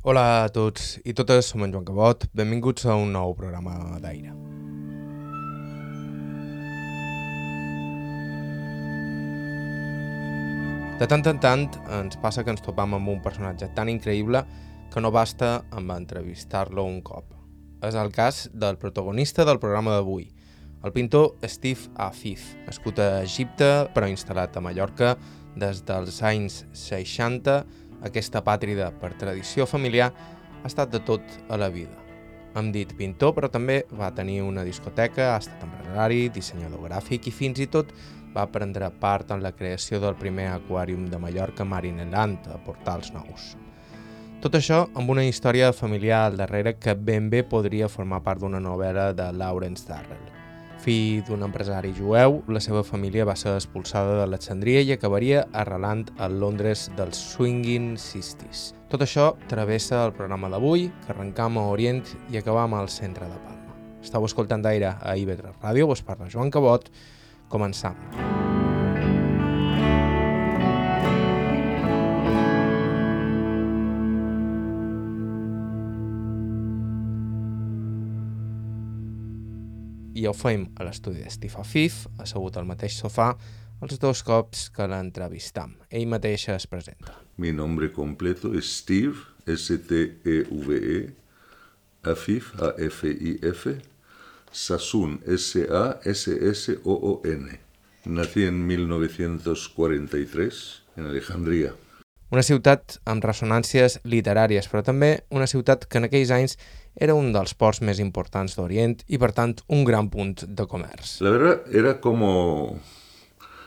Hola a tots i totes, som en Joan Cabot. Benvinguts a un nou programa d'Aire. De tant en tant ens passa que ens topam amb un personatge tan increïble que no basta amb entrevistar-lo un cop. És el cas del protagonista del programa d'avui, el pintor Steve Afif, nascut a Egipte però instal·lat a Mallorca des dels anys 60, aquesta pàtrida per tradició familiar ha estat de tot a la vida. Hem dit pintor, però també va tenir una discoteca, ha estat empresari, dissenyador gràfic i fins i tot va prendre part en la creació del primer aquàrium de Mallorca Marineland a Portals Nous. Tot això amb una història familiar al darrere que ben bé podria formar part d'una novel·la de Lawrence Darrell. Fill d'un empresari jueu, la seva família va ser expulsada d'Alexandria i acabaria arrelant a Londres dels Swinging Sistis. Tot això travessa el programa d'avui, que arrencam a Orient i acabam al centre de Palma. Estau escoltant d'aire a IB3 Ràdio, vos parla Joan Cabot, Començam. I ho fem a l'estudi d'Steve Afif, assegut al mateix sofà, els dos cops que l'entrevistam. Ell mateix es presenta. Mi nombre completo es Steve, S-T-E-V-E, Afif, A-F-I-F, Sassoon, S-A-S-S-O-O-N. Nací en 1943 en Alejandría. Una ciutat amb ressonàncies literàries, però també una ciutat que en aquells anys era un dels ports més importants d'Orient i, per tant, un gran punt de comerç. La verdad era como,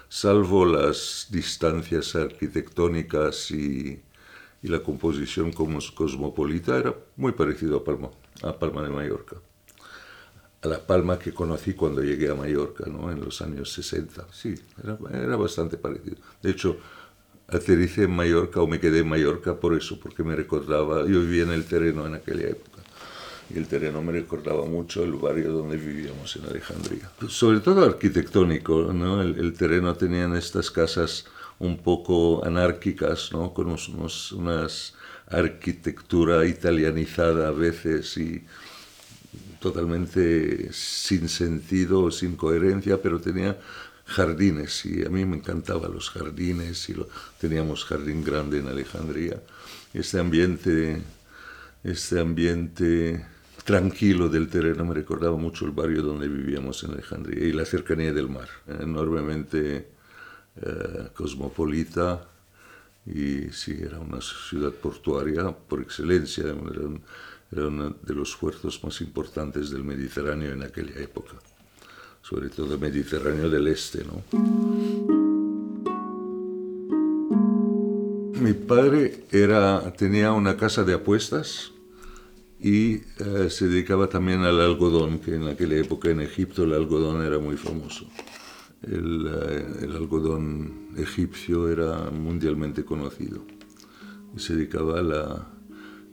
salvo las distancias arquitectónicas y, y la composición como cosmopolita, era muy parecido a Palma, a Palma de Mallorca. A la Palma que conocí cuando llegué a Mallorca, ¿no? en los años 60. Sí, era, era bastante parecido. De hecho, aterricé en Mallorca o me quedé en Mallorca por eso, porque me recordaba, yo vivía en el terreno en aquella época, y el terreno me recordaba mucho el barrio donde vivíamos en Alejandría. Sobre todo arquitectónico, ¿no? el, el terreno tenían estas casas un poco anárquicas, ¿no? con unos, unas arquitectura italianizada a veces y totalmente sin sentido, sin coherencia, pero tenía jardines y a mí me encantaban los jardines y lo, teníamos jardín grande en Alejandría. Este ambiente, este ambiente tranquilo del terreno me recordaba mucho el barrio donde vivíamos en Alejandría y la cercanía del mar, enormemente eh, cosmopolita y sí, era una ciudad portuaria por excelencia, era, un, era uno de los puertos más importantes del Mediterráneo en aquella época sobre todo el Mediterráneo del Este. ¿no? Mi padre tenía una casa de apuestas y eh, se dedicaba también al algodón, que en aquella época en Egipto el algodón era muy famoso. El, eh, algodón egipcio era mundialmente conocido y se dedicaba a la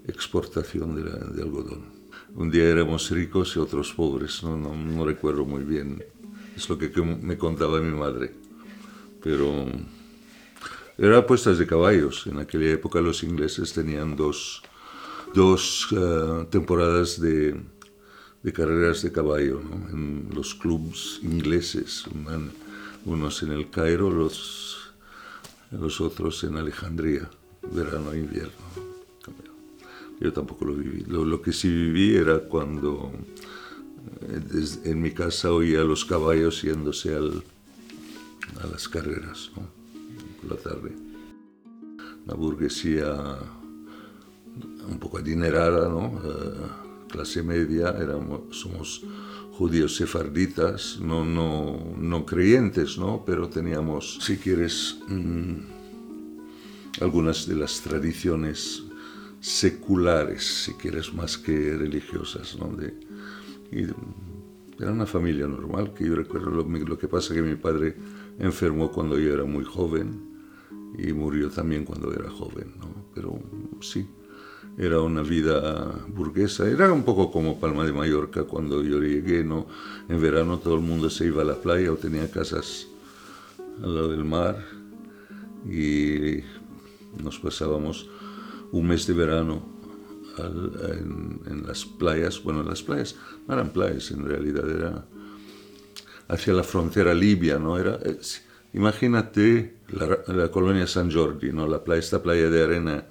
exportación de, de algodón un día éramos ricos y otros pobres, no, no, recuerdo muy bien, es lo que me contaba mi madre, pero era apuestas de caballos, en aquella época los ingleses tenían dos, dos uh, temporadas de, carreras de caballo en los clubs ingleses, unos en el Cairo, los, los otros en Alejandría, verano e invierno. Yo tampoco lo viví. Lo, lo que sí viví era cuando eh, desde, en mi casa oía a los caballos yéndose al, a las carreras ¿no? por la tarde. Una burguesía un poco adinerada, ¿no? Uh, clase media, éramos, somos judíos sefarditas, no, no, no creyentes, ¿no? pero teníamos, si quieres, mmm, algunas de las tradiciones seculares, si quieres, más que religiosas. ¿no? Y era una familia normal, que yo recuerdo lo, lo, que pasa que mi padre enfermó cuando yo era muy joven y murió también cuando era joven, ¿no? pero sí, era una vida burguesa, era un poco como Palma de Mallorca cuando yo llegué, ¿no? en verano todo el mundo se iba a la playa o tenía casas al lado del mar y nos pasábamos un mes de verano en, las playas, bueno, las playas no eran playas, en realidad era hacia la frontera libia, ¿no? Era, imagínate la, colonia San Jordi, ¿no? La playa, esta playa de arena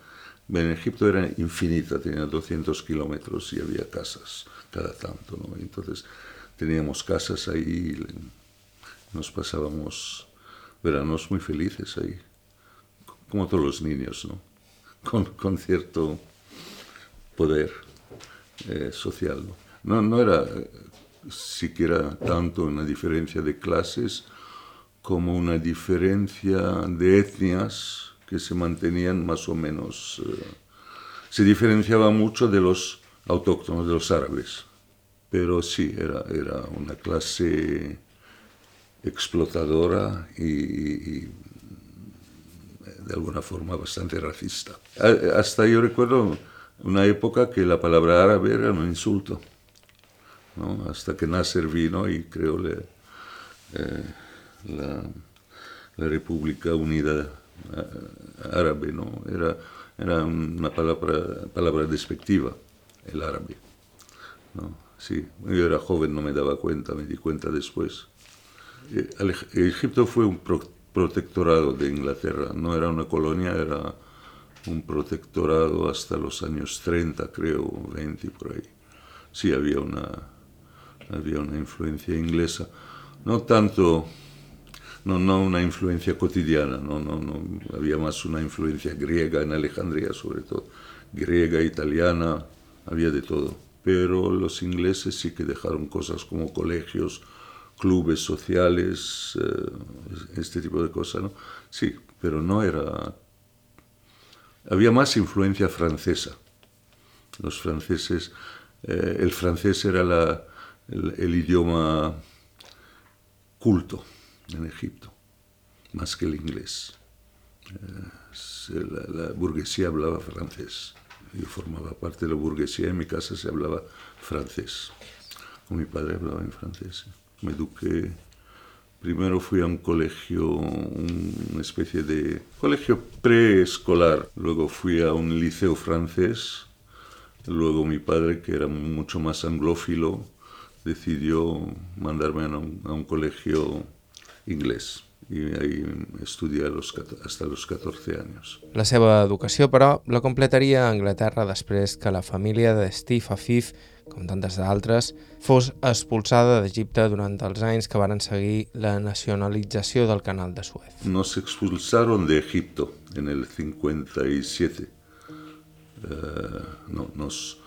en Egipto era infinita, tenía 200 kilómetros y había casas cada tanto, ¿no? Entonces teníamos casas ahí, nos pasábamos veranos muy felices ahí, como todos los niños, ¿no? Con, cierto poder eh, social. ¿no? No, era eh, siquiera tanto una diferencia de clases como una diferencia de etnias que se mantenían más o menos. Eh, se diferenciaba mucho de los autóctonos, de los árabes. Pero sí, era, era una clase explotadora y, de alguna forma bastante racista. Hasta yo recuerdo una época que la palabra árabe era un insulto, ¿no? hasta que Nasser vino y creó eh, la, la, República Unida eh, Árabe, ¿no? era, era una palabra, palabra despectiva, el árabe. ¿no? Sí, yo era joven, no me daba cuenta, me di cuenta después. Eh, Egipto fue un protectorado de Inglaterra, no era una colonia, era un protectorado hasta los años 30, creo, 20 por ahí. Sí, había una, había una influencia inglesa, no tanto, no, no una influencia cotidiana, no, no, no, había más una influencia griega en Alejandría sobre todo, griega, italiana, había de todo. Pero los ingleses sí que dejaron cosas como colegios, clubes sociales, eh, este tipo de cosas, ¿no? Sí, pero no era había más influencia francesa. Los franceses, eh, el francés era el, idioma culto en Egipto, más que el inglés. Eh, la, burguesía hablaba francés. Yo formaba parte de la burguesía, en mi casa se hablaba francés. mi padre hablaba en francés. Me eduqué Primero fui a un colegio, una especie de colegio preescolar. Luego fui a un liceo francés. Luego mi padre, que era mucho más anglófilo, decidió mandarme a un, a un colegio inglés. i ahí estudié los, hasta los 14 anys. La seva educació, però, la completaria a Anglaterra després que la família de Steve Afif com tantes d'altres, fos expulsada d'Egipte durant els anys que varen seguir la nacionalització del canal de Suez. Nos expulsaron de Egipto en el 57. Uh, eh, no, nos,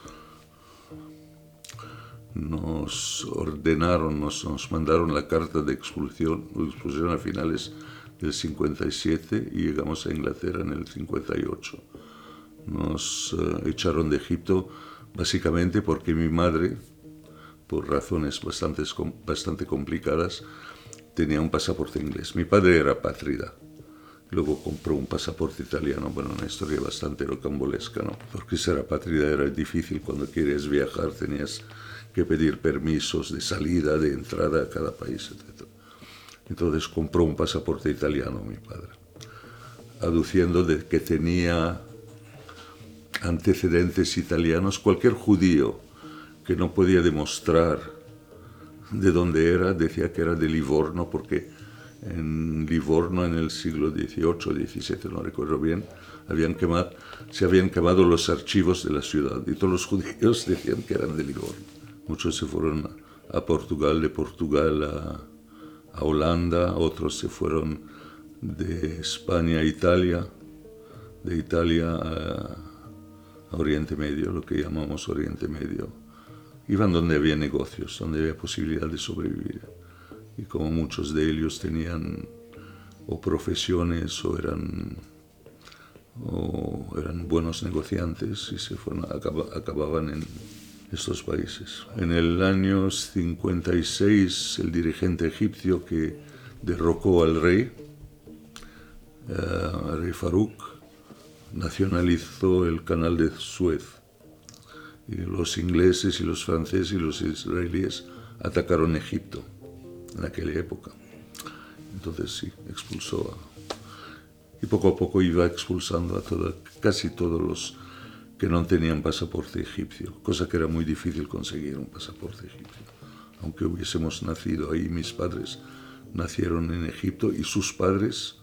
nos ordenaron, nos, nos mandaron la carta de expulsión, expulsión a finales del 57 y llegamos a Inglaterra en el 58. Nos uh, echaron de Egipto básicamente porque mi madre, por razones bastante, bastante complicadas, tenía un pasaporte inglés. Mi padre era patrida. Luego compró un pasaporte italiano, bueno, una historia bastante rocambolesca, ¿no? Porque ser apátrida era difícil, cuando quieres viajar tenías que pedir permisos de salida, de entrada a cada país, etc. Entonces compró un pasaporte italiano mi padre, aduciendo de que tenía antecedentes italianos, cualquier judío que no podía demostrar de dónde era, decía que era de Livorno, porque en Livorno en el siglo XVIII, XVII, no recuerdo bien, habían quemado, se habían quemado los archivos de la ciudad y todos los judíos decían que eran de Livorno. Muchos se fueron a Portugal, de Portugal a, a Holanda, otros se fueron de España a Italia, de Italia a Oriente Medio, lo que llamamos Oriente Medio. Iban donde había negocios, donde había posibilidad de sobrevivir. Y como muchos de ellos tenían o profesiones o eran, o eran buenos negociantes y se fueron, acababan en estos países. En el año 56 el dirigente egipcio que derrocó al rey, uh, rey Farouk, nacionalizó el canal de Suez. Y los ingleses y los franceses y los israelíes atacaron Egipto en aquella época. Entonces sí, expulsó a... Y poco a poco iba expulsando a toda, casi todos los que no tenían pasaporte egipcio, cosa que era muy difícil conseguir un pasaporte egipcio. Aunque hubiésemos nacido ahí, mis padres nacieron en Egipto y sus padres,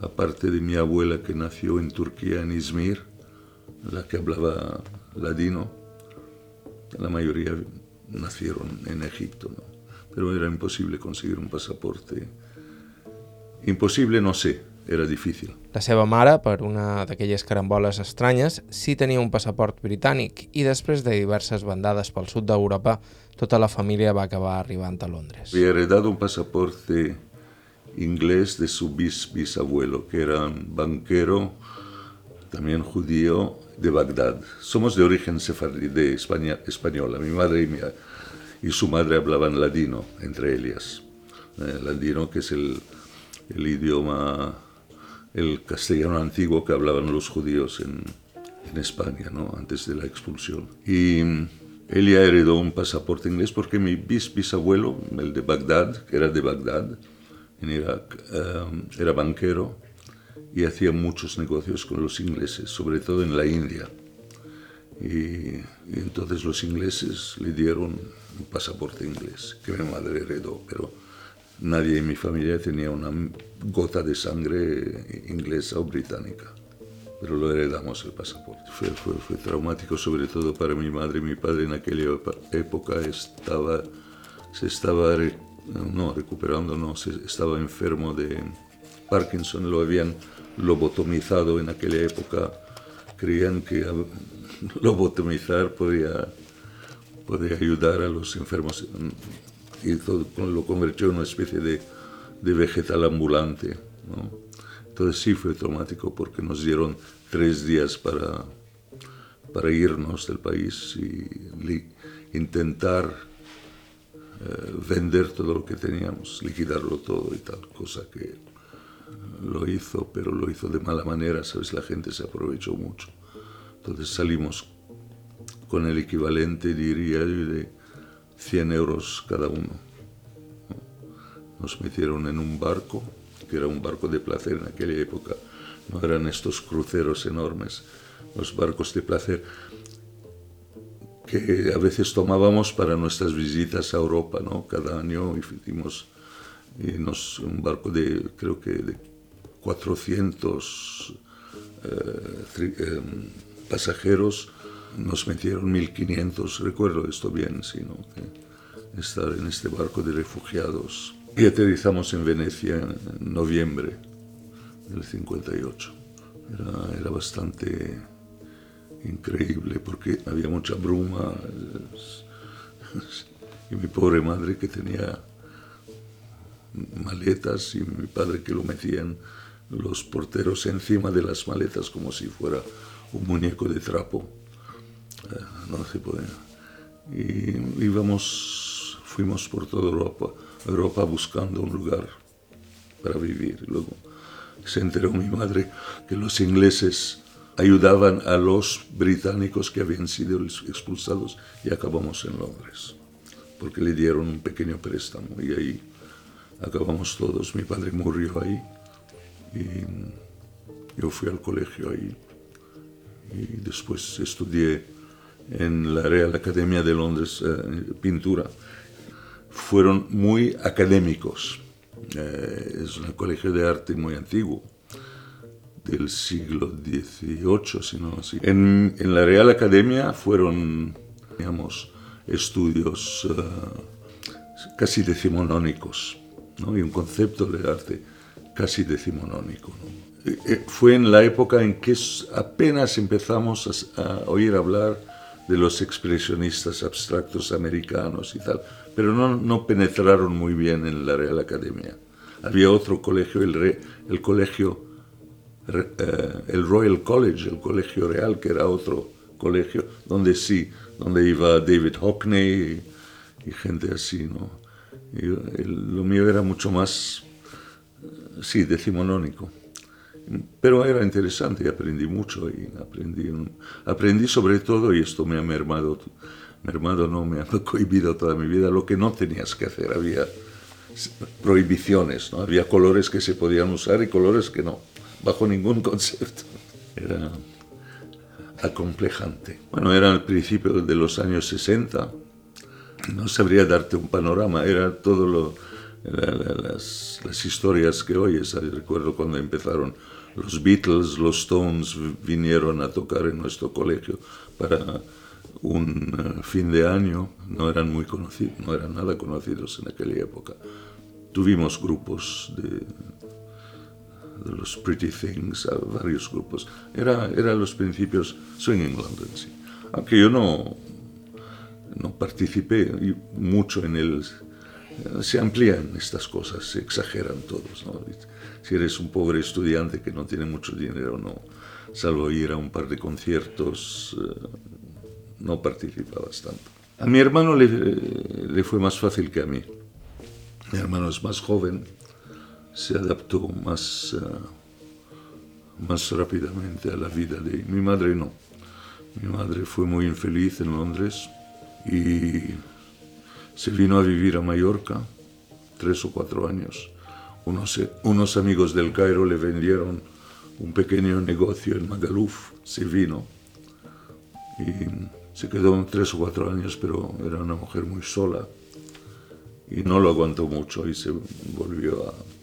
aparte de mi abuela que nació en Turquía, en Izmir, la que hablaba ladino, la mayoría nacieron en Egipto, ¿no? pero era imposible conseguir un pasaporte. Imposible, no sé, era difícil. La seva mare, per una d'aquelles caramboles estranyes, sí tenia un passaport britànic i després de diverses bandades pel sud d'Europa, tota la família va acabar arribant a Londres. Había heredado un pasaporte inglés de su bis bisabuelo, que era un banquero, también judío, de Bagdad. Somos de origen sefardí, de España, española. Mi madre y, su madre hablaban ladino, entre ellas. Eh, ladino, que es el, idioma el castellano antiguo que hablaban los judíos en, España, ¿no? antes de la expulsión. Y ella heredó un pasaporte inglés porque mi bis bisabuelo, el de Bagdad, que era de Bagdad, en Irak, um, era banquero y hacía muchos negocios con los ingleses, sobre todo en la India. Y, y, entonces los ingleses le dieron un pasaporte inglés que mi madre heredó, pero nadie en mi familia tenía una gota de sangre inglesa o británica. Pero lo heredamos el pasaporte. Fue, fue, fue, traumático sobre todo para mi madre. Mi padre en aquella época estaba, se estaba, no recuperando, no, se, estaba enfermo de Parkinson. Lo habían lobotomizado en aquella época. Creían que lobotomizar podía, podía ayudar a los enfermos y todo, lo convirtió en una especie de, de vegetal ambulante. Entonces sí fue traumático porque nos dieron tres días para, para irnos del país y intentar eh, vender todo lo que teníamos, liquidarlo todo y tal, cosa que lo hizo, pero lo hizo de mala manera, ¿sabes? La gente se aprovechó mucho. Entonces salimos con el equivalente, diría, de 100 euros cada uno. Nos metieron en un barco, que era un barco de placer en aquella época, no eran estos cruceros enormes, los barcos de placer que a veces tomábamos para nuestras visitas a Europa, ¿no? Cada año hicimos y nos, un barco de, creo que de 400 eh, eh, pasajeros, nos metieron 1500, recuerdo esto bien, sino que estar en este barco de refugiados. Y aterrizamos en Venecia en noviembre del 58. Era, era bastante increíble porque había mucha bruma y mi pobre madre que tenía maletas y mi padre que lo metían los porteros encima de las maletas como si fuera un muñeco de trapo no se podía. Y íbamos, fuimos por toda Europa, Europa buscando un lugar para vivir. Luego se enteró mi madre que los ingleses ayudaban a los británicos que habían sido expulsados y acabamos en Londres, porque le dieron un pequeño préstamo y ahí acabamos todos. Mi padre murió ahí y yo fui al colegio ahí y después estudié en la Real Academia de Londres, eh, pintura, fueron muy académicos. Eh, es un colegio de arte muy antiguo, del siglo XVIII, si no así. En, en, la Real Academia fueron, digamos, estudios uh, casi decimonónicos, ¿no? y un concepto de arte casi decimonónico. ¿no? Eh, fue en la época en que apenas empezamos a, a oír hablar de los expresionistas abstractos americanos y tal, pero no, no penetraron muy bien en la Real Academia. Había otro colegio, el, Re, el colegio, eh, el Royal College, el colegio real, que era otro colegio, donde sí, donde iba David Hockney y, gente así, ¿no? Lo mío era mucho más, sí, decimonónico pero era interesante y aprendí mucho y aprendí, aprendí sobre todo, y esto me ha mermado, mermado no, me ha cohibido toda mi vida, lo que no tenías que hacer, había prohibiciones, ¿no? había colores que se podían usar y colores que no, bajo ningún concepto. Era, acomplejante. Bueno, era el principio de los años 60, no sabría darte un panorama, era todo lo, las, las, historias que oyes. Recuerdo cuando empezaron los Beatles, los Stones vinieron a tocar en nuestro colegio para un eh, fin de año, no eran muy conocidos, no eran nada conocidos en aquella época. Tuvimos grupos de, de los Pretty Things, varios grupos. Era, era los principios Swinging London, sí. Aunque yo no, no participé mucho en él. Se amplían estas cosas, se exageran todos. ¿no? Si eres un pobre estudiante que no tiene mucho dinero, no, salvo ir a un par de conciertos, eh, no participabas tanto. A mi hermano le, le, fue más fácil que a mí. Mi hermano es más joven, se adaptó más, uh, más rápidamente a la vida de mi madre no. Mi madre fue muy infeliz en Londres y se vino a vivir a Mallorca tres o cuatro años. Unos, unos amigos del Cairo le vendieron un pequeño negocio en Magaluf, se vino y se quedó tres o cuatro años, pero era una mujer muy sola y no lo aguantó mucho y se volvió a,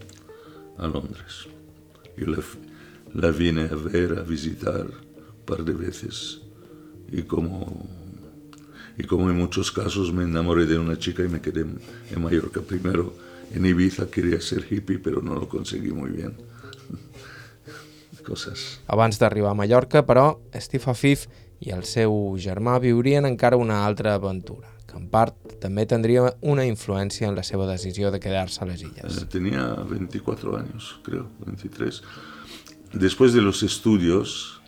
a Londres. Yo la, vine a ver, a visitar un par de veces y como y como en muchos casos me enamoré de una chica y me quedé en Mallorca primero. En Ibiza quería ser hippie, però no lo conseguí muy bien. Coses. Abans d'arribar a Mallorca, però, Steve Afif i el seu germà viurien encara una altra aventura, que en part també tendria una influència en la seva decisió de quedar-se a les illes. Eh, Tenía 24 años, creo, 23. Después de los estudios,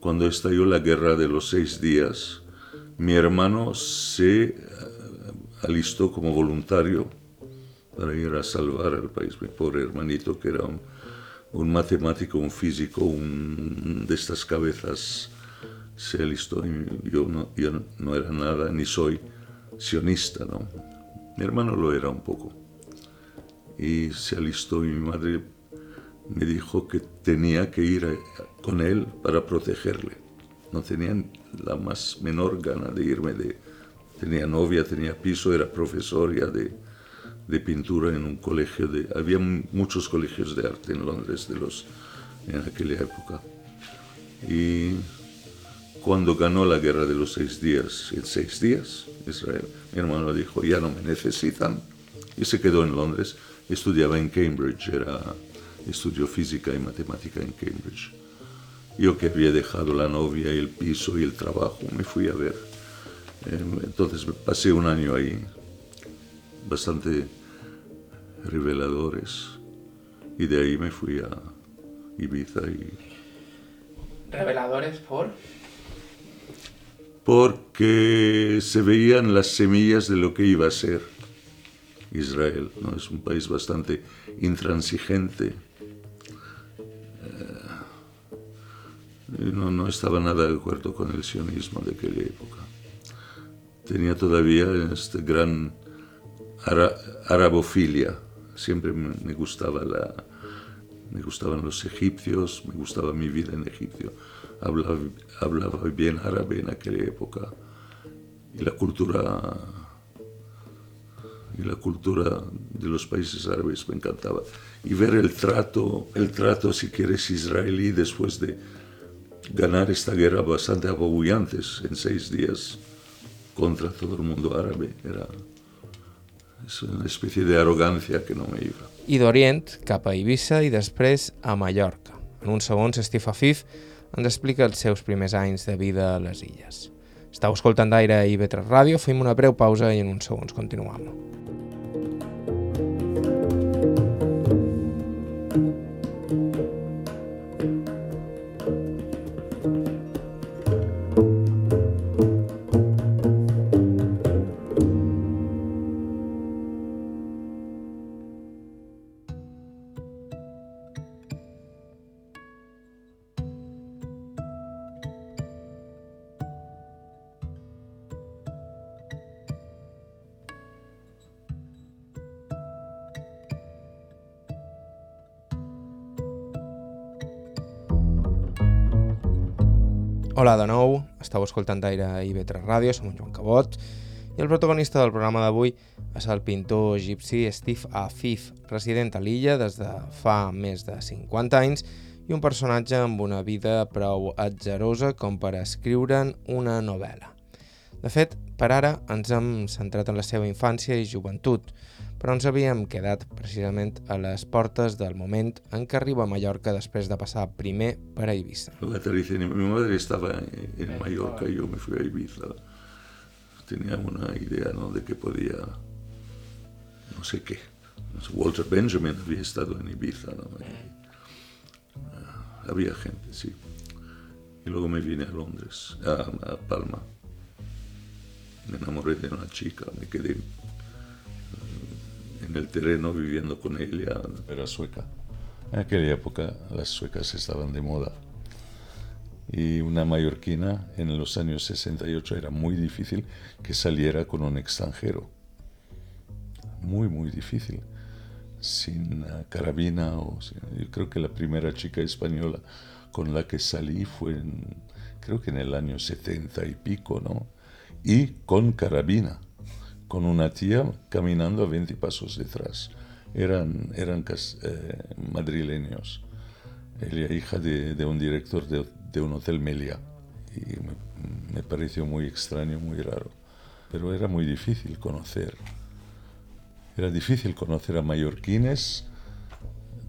cuando estalló la guerra de los seis días, mi hermano se eh, alistó como voluntario para ir a salvar al país. Mi pobre hermanito, que era un, un matemático, un físico, un, de estas cabezas, se alistó. Y yo no, yo no era nada, ni soy sionista, ¿no? Mi hermano lo era un poco. Y se alistó y mi madre me dijo que tenía que ir a, con él para protegerle. No tenían la más menor gana de irme de... Tenía novia, tenía piso, era profesor ya de, de pintura en un colegio de... Había muchos colegios de arte en Londres de los, en aquella época. Y cuando ganó la guerra de los seis días, en seis días, Israel, mi hermano dijo, ya no me necesitan, y se quedó en Londres. Estudiaba en Cambridge, era, estudió física y matemática en Cambridge. Yo que había dejado la novia y el piso y el trabajo, me fui a ver. Entonces pasé un año ahí, bastante reveladores, y de ahí me fui a Ibiza. Y... ¿Reveladores por? Porque se veían las semillas de lo que iba a ser Israel. ¿no? Es un país bastante intransigente no, no estaba nada de acuerdo con el sionismo de aquella época. Tenía todavía esta gran ara arabofilia. Siempre me gustaba la, me gustaban los egipcios, me gustaba mi vida en Egipcio. Hablaba, hablaba bien árabe en aquella época y la cultura y la cultura de los países árabes me encantaba. Y ver el trato, el trato, si quieres, israelí después de ganar esta guerra bastante apabullantes en seis días contra todo el mundo árabe. Era és una espècie d'arrogància que no me iba. I d'Orient cap a Eivissa i després a Mallorca. En uns segons, Steve Afif ens explica els seus primers anys de vida a les illes. Estau escoltant d'aire a IB3 Ràdio, fem una breu pausa i en uns segons continuem. Hola de nou, estàu escoltant Aire i Vetre Ràdio, som Joan Cabot, i el protagonista del programa d'avui és el pintor egipci Steve Afif, resident a l'illa des de fa més de 50 anys i un personatge amb una vida prou atzerosa com per escriure'n una novel·la. De fet, per ara ens hem centrat en la seva infància i joventut, però ens havíem quedat precisament a les portes del moment en què arriba a Mallorca després de passar primer per a Ibiza. La Terricia, mi madre estaba en Mallorca y yo me fui a Ibiza. Tenía una idea ¿no? de que podía, no sé qué. Walter Benjamin había estado en Ibiza. ¿no? había gente, sí. Y luego me vine a Londres, a, a, Palma. Me enamoré de una chica, me quedé en el terreno viviendo con ella. Era sueca. En aquella época las suecas estaban de moda. Y una mallorquina en los años 68 era muy difícil que saliera con un extranjero. Muy, muy difícil sin carabina. O, yo creo que la primera chica española con la que salí fue, en, creo que en el año 70 y pico, ¿no? Y con carabina, con una tía caminando a 20 pasos detrás. Eran, eran eh, madrileños. Ella hija de, de un director de, de, un hotel Melia. Y me, me pareció muy extraño, muy raro. Pero era muy difícil conocer era difícil conocer a mallorquines,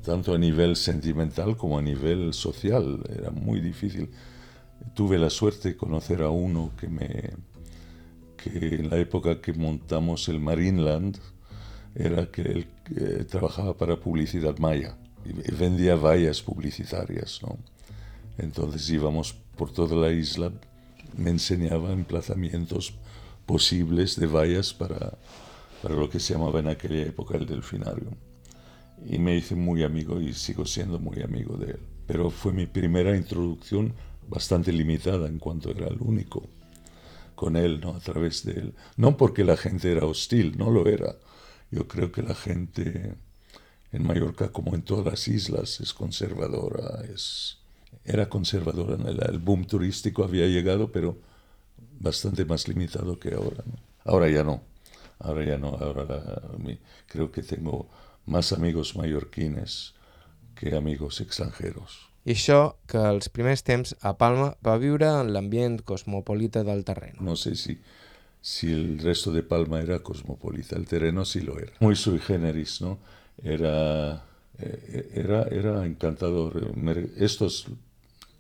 tanto a nivel sentimental como a nivel social. Era muy difícil. Tuve la suerte de conocer a uno que me que en la época que montamos el Marineland era que él eh, trabajaba para publicidad maya y vendía vallas publicitarias, ¿no? Entonces íbamos por toda la isla, me enseñaba emplazamientos posibles de vallas para para lo que se llamaba en aquella época el delfinario. Y me hice muy amigo y sigo siendo muy amigo de él. Pero fue mi primera introducción bastante limitada en cuanto era el único con él, ¿no? A través de él. No porque la gente era hostil, no lo era. Yo creo que la gente en Mallorca, como en todas las islas, es conservadora, es, era conservadora. El, el boom turístico había llegado, pero bastante más limitado que ahora. Ahora ya no. Ahora ya no, ahora creo que tengo más amigos mallorquines que amigos extranjeros. I això que els primers temps a Palma va viure en l'ambient cosmopolita del terreno. No sé si, si el resto de Palma era cosmopolita, el terreno sí lo era. Muy sui generis, ¿no? Era, eh, era, era encantador. Esto es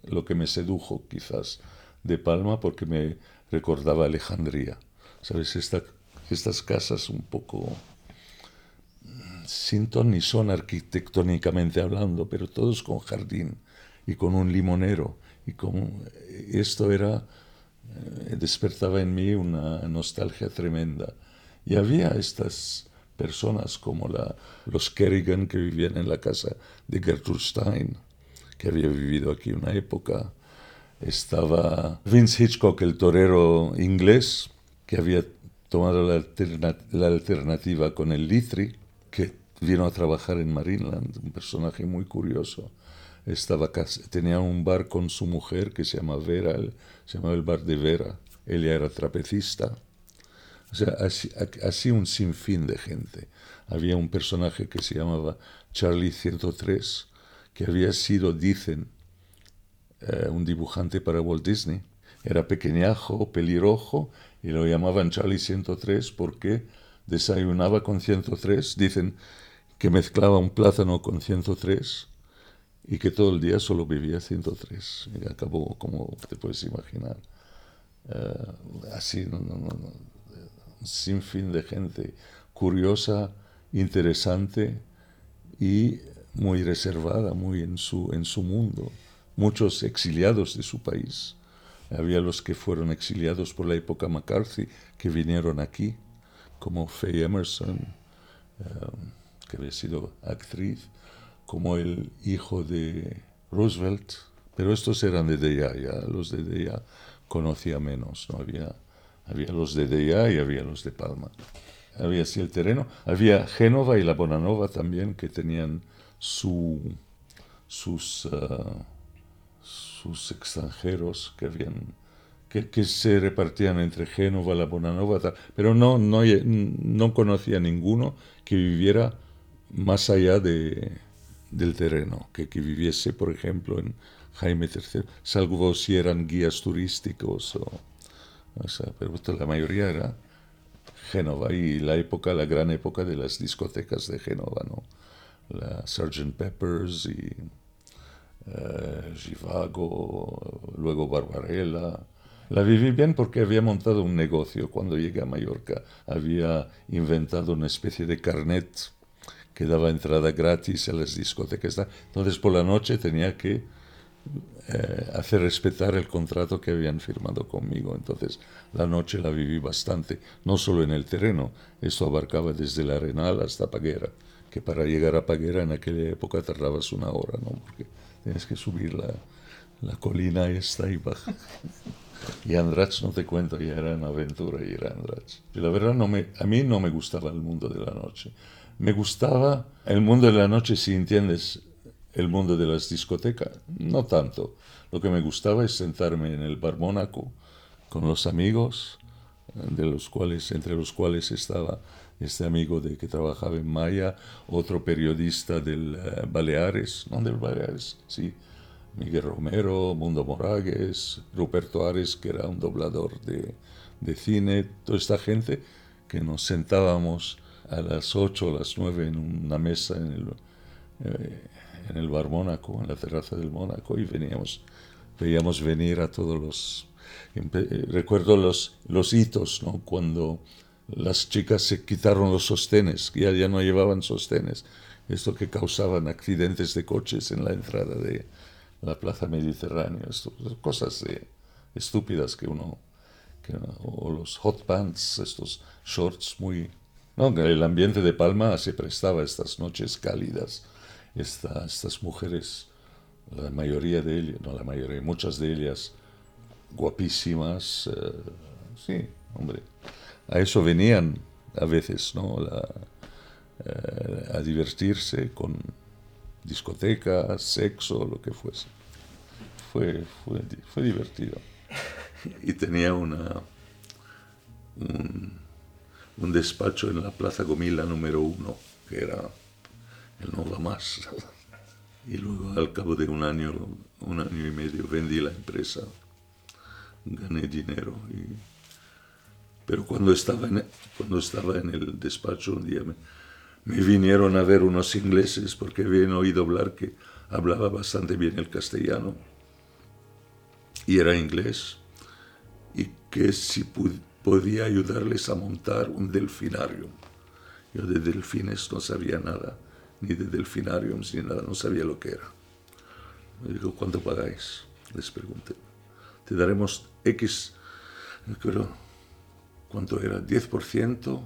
lo que me sedujo quizás de Palma porque me recordaba Alejandría. ¿Sabes? Esta estas casas un poco sin ton ni son arquitectónicamente hablando, pero todos con jardín y con un limonero. Y esto era, eh, despertaba en mí una nostalgia tremenda. Y había estas personas como la, los Kerrigan que vivían en la casa de Gertrude Stein, que había vivido aquí una época. Estaba Vince Hitchcock, el torero inglés, que había tomado la, alterna la alternativa con el Litri, que vino a trabajar en Marineland, un personaje muy curioso. Estaba, tenía un bar con su mujer que se llama Vera, se llamaba el bar de Vera. Ella era trapecista. O sea, así, así un sinfín de gente. Había un personaje que se llamaba Charlie 103, que había sido, dicen, eh, un dibujante para Walt Disney. Era pequeñajo, pelirrojo y lo llamaban Charlie 103 porque desayunaba con 103. Dicen que mezclaba un plátano con 103 y que todo el día solo vivía 103. Y acabó, como te puedes imaginar, uh, así, no, no, no, sin fin de gente curiosa, interesante y muy reservada, muy en su, en su mundo. Muchos exiliados de su país había los que fueron exiliados por la época McCarthy, que vinieron aquí, como Faye Emerson, um, que había sido actriz, como el hijo de Roosevelt, pero estos eran de DEA, ya los de DEA conocía menos, ¿no? había, había los de DEA y había los de Palma. Había así el terreno, había Génova y la Bonanova también, que tenían su, sus... Uh, sus extranjeros que que, se repartían entre Génova, la Bonanova, pero no, no, no conocía ninguno que viviera más allá de, del terreno, que, viviese, por ejemplo, en Jaime III, salvo si eran guías turísticos, o, o sea, pero la mayoría era Génova y la época, la gran época de las discotecas de Génova, ¿no? La Sgt. Peppers y eh, Givago, luego Barbarella. La viví bien porque había montado un negocio cuando llegué a Mallorca. Había inventado una especie de carnet que daba entrada gratis a las discotecas. Entonces por la noche tenía que eh, hacer respetar el contrato que habían firmado conmigo. Entonces la noche la viví bastante, no solo en el terreno, esto abarcaba desde la Arenal hasta Paguera, que para llegar a Paguera en aquella época tardabas una hora, ¿no? porque tienes que subir la, la colina esta y bajar. Y Andrach, no te cuento, ya era una aventura ir a Andrach. Y la verdad, no me, a mí no me gustaba el mundo de la noche. Me gustaba el mundo de la noche, si entiendes, el mundo de las discotecas, no tanto. Lo que me gustaba es sentarme en el bar Mónaco con los amigos, de los cuales, entre los cuales estaba este amigo de que trabajaba en Maya, otro periodista del eh, Baleares, no del Baleares, sí, Miguel Romero, Mundo Moragues, Ruperto Ares, que era un doblador de, de cine, toda esta gente que nos sentábamos a las 8 o las 9 en una mesa en el, eh, en el bar Mónaco, en la terraza del Mónaco, y veníamos, veíamos venir a todos los... Eh, recuerdo los, los hitos, ¿no? Cuando las chicas se quitaron los sostenes, ya, ya no llevaban sostenes, esto que causaban accidentes de coches en la entrada de la Plaza Mediterránea, esto, cosas estúpidas que uno, que, o los hot pants, estos shorts muy... No, el ambiente de Palma se prestaba a estas noches cálidas estas mujeres, la mayoría de ellas, no la mayoría, muchas de ellas guapísimas, eh, sí, hombre, a eso venían a veces, ¿no? Eh, a divertirse con discotecas, sexo, lo que fuese. Fue, fue, fue divertido. Y tenía una, un, un despacho en la Plaza Gomila número uno, que era él no va más. Y luego al cabo de un año, un año y medio, vendí la empresa, gané dinero. Pero cuando estaba, en, cuando estaba en el despacho un día me, me vinieron a ver unos ingleses porque habían oído hablar que hablaba bastante bien el castellano y era inglés y que si podía ayudarles a montar un delfinario. Yo de delfines no sabía nada ni de delfinariums, ni nada, no sabía lo que era. Me dijo, ¿cuánto pagáis? Les pregunté. Te daremos X, creo, ¿cuánto era? 10%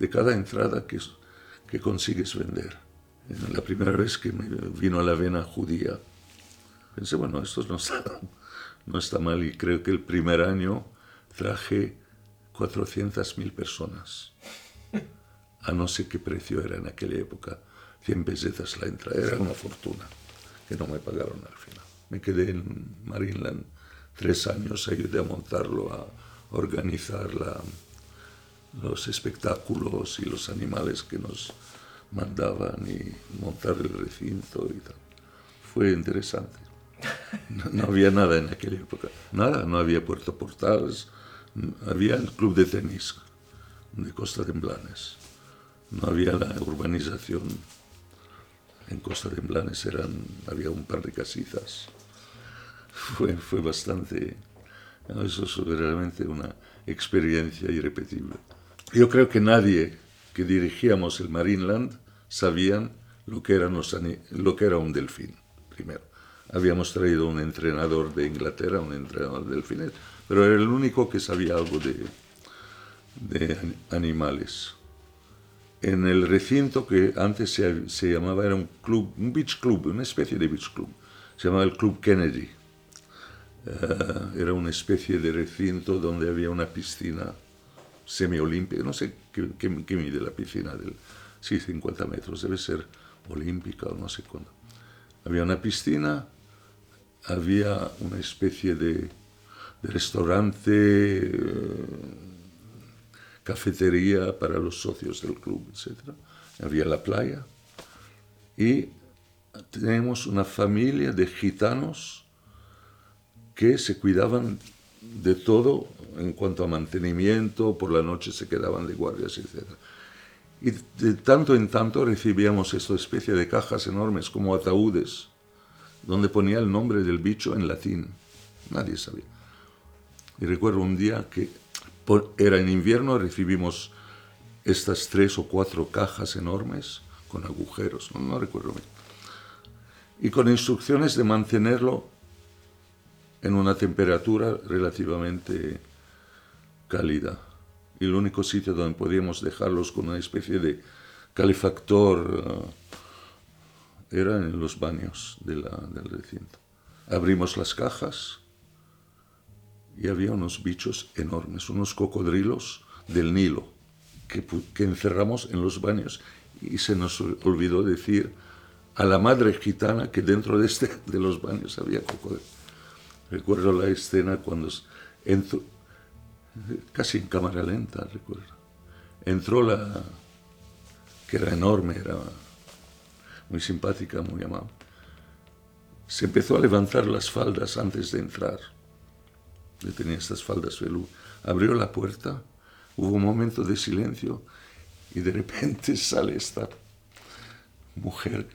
de cada entrada que, que consigues vender. La primera vez que me vino a la vena judía, pensé, bueno, esto no está, no está mal y creo que el primer año traje 400.000 personas. A no sé qué precio era en aquella época 100 pesetas la entrada, era una fortuna que no me pagaron al final. Me quedé en Marineland tres años, ayudé a montarlo, a organizar los espectáculos y los animales que nos mandaban y montar el recinto y tal. Fue interesante. No, había nada en aquella época, nada, no había Puerto Portales, había el club de tenis de Costa de Blanes, no había la urbanización en Costa de Blanes eran, había un par de casitas. Fue, fue bastante, eso es realmente una experiencia irrepetible. Yo creo que nadie que dirigíamos el Marineland sabían lo que, eran lo que era un delfín, primero. Habíamos traído un entrenador de Inglaterra, un entrenador de delfines, pero era el único que sabía algo de, de animales en el recinto que antes se, llamaba, era un club, un beach club, una especie de beach club, se llamaba el Club Kennedy. Eh, era una especie de recinto donde había una piscina semiolímpica, no sé qué, mide la piscina, del, sí, 50 metros, debe ser olímpica o no sé cuándo. Había una piscina había una especie de, restaurante, eh, cafetería para los socios del club, etc. Había la playa y tenemos una familia de gitanos que se cuidaban de todo en cuanto a mantenimiento, por la noche se quedaban de guardias, etc. Y de tanto en tanto recibíamos esta especie de cajas enormes como ataúdes, donde ponía el nombre del bicho en latín. Nadie sabía. Y recuerdo un día que era en invierno, recibimos estas tres o cuatro cajas enormes con agujeros, no, recuerdo bien, y con instrucciones de mantenerlo en una temperatura relativamente cálida. Y el único sitio donde podíamos dejarlos con una especie de calefactor eh, era en los baños del recinto. Abrimos las cajas y había unos bichos enormes, unos cocodrilos del Nilo, que, encerramos en los baños. Y se nos olvidó decir a la madre gitana que dentro de, este, de los baños había cocodrilos. Recuerdo la escena cuando entró, casi en cámara lenta, recuerdo. Entró la, que era enorme, era muy simpática, muy amable. Se empezó a levantar las faldas antes de entrar. Yo tenía estas faldas velú. Abrió la puerta, hubo un momento de silencio y de repente sale esta mujer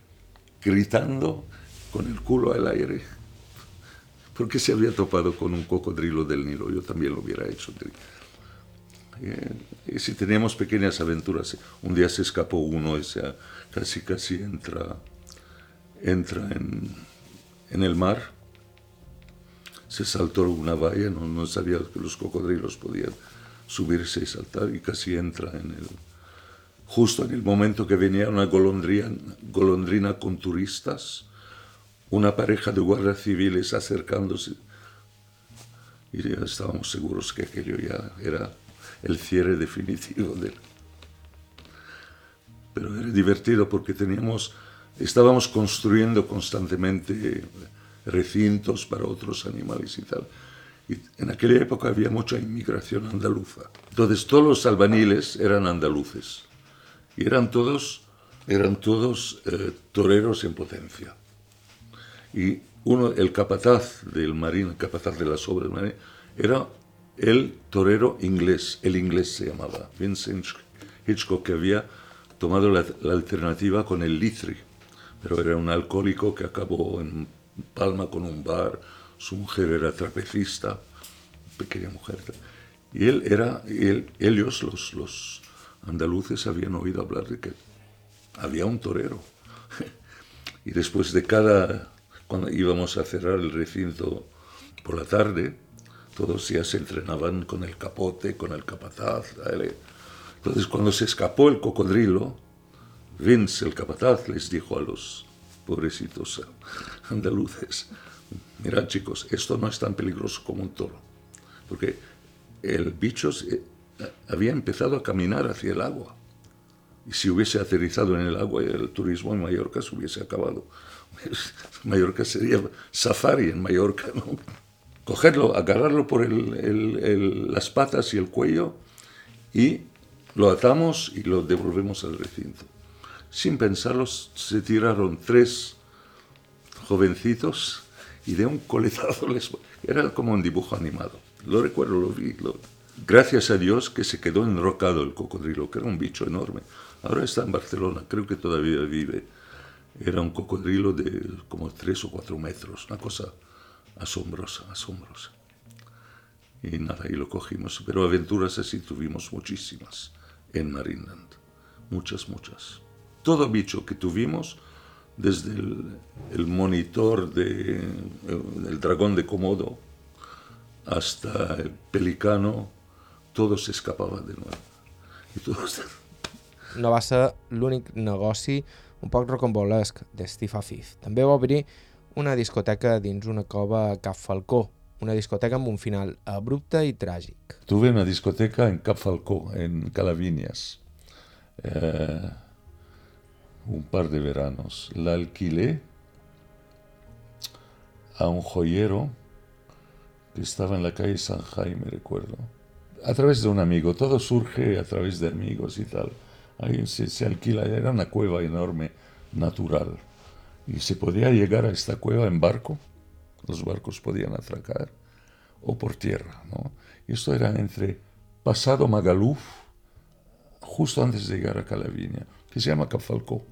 gritando con el culo al aire porque se había topado con un cocodrilo del Nilo, yo también lo hubiera hecho. Eh, y si teníamos pequeñas aventuras, un día se escapó uno y se, casi casi entra, entra en, en el mar, se saltó una valla, no, sabía que los cocodrilos podían subirse y saltar y casi entra en el, justo en el momento que venía una golondrina, golondrina con turistas una pareja de guardias civiles acercándose y ya estábamos seguros que aquello ya era el cierre definitivo de Pero era divertido porque teníamos, estábamos construyendo constantemente recintos para otros animales y tal. Y en aquella época había mucha inmigración andaluza. Entonces todos los albaniles eran andaluces y eran todos, eran todos eh, toreros en potencia. Y uno, el capataz del marín, el capataz de las obras del marín, era el torero inglés, el inglés se llamaba, Vincent Hitchcock, que había tomado la, alternativa con el Litri, pero era un alcohólico que acabó en Palma con un bar, su mujer era trapecista, pequeña mujer. Y él era, él, ellos, los, los andaluces, habían oído hablar de que había un torero. y después de cada cuando íbamos a cerrar el recinto por la tarde, todos ya se entrenaban con el capote, con el capataz. Entonces, cuando se escapó el cocodrilo, Vince, el capataz, les dijo a los pobrecitos andaluces, mirad chicos, esto no es tan peligroso como un toro, porque el bicho había empezado a caminar hacia el agua. Y si hubiese aterrizado en el agua, el turismo en Mallorca se hubiese acabado. Mallorca sería safari en Mallorca, ¿no? Cogerlo, agarrarlo por las patas y el cuello y lo atamos y lo devolvemos al recinto. Sin pensarlo, se tiraron tres jovencitos y de un coletazo les... Era como un dibujo animado. Lo recuerdo, lo vi. Gracias a Dios que se quedó enrocado el cocodrilo, que era un bicho enorme. Ahora está en Barcelona, creo que todavía vive era un cocodrilo de como tres o cuatro metros, una cosa asombrosa, asombrosa. Y nada, y lo cogimos. Pero aventuras así tuvimos muchísimas en Marineland. Muchas, muchas. Todo bicho que tuvimos, desde el, monitor de, el dragón de Komodo hasta el pelicano, todo se escapaba de nuevo. Y todo... No va a ser l'únic negoci un poc rocambolesc de Steve Afif. També va obrir una discoteca dins una cova a Cap Falcó, una discoteca amb un final abrupte i tràgic. Tuve una discoteca en Cap Falcó, en Calaviñas, eh, un par de veranos. La alquilé a un joyero que estaba en la calle San Jaime, recuerdo, a través de un amigo. Todo surge a través de amigos y tal. Ahí se, se alquila, era una cueva enorme, natural. Y se podía llegar a esta cueva en barco, los barcos podían atracar, o por tierra. ¿no? Y esto era entre pasado Magaluf, justo antes de llegar a Calaviña, que se llama Cafalcó,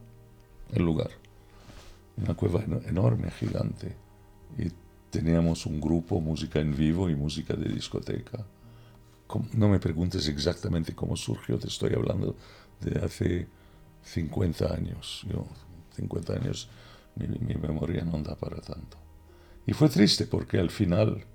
el lugar. Una cueva enorme, gigante. Y teníamos un grupo, música en vivo y música de discoteca. No me preguntes exactamente cómo surgió, te estoy hablando de hace 50 años. Yo, 50 años, mi, mi memoria no da para tanto. Y fue triste porque al final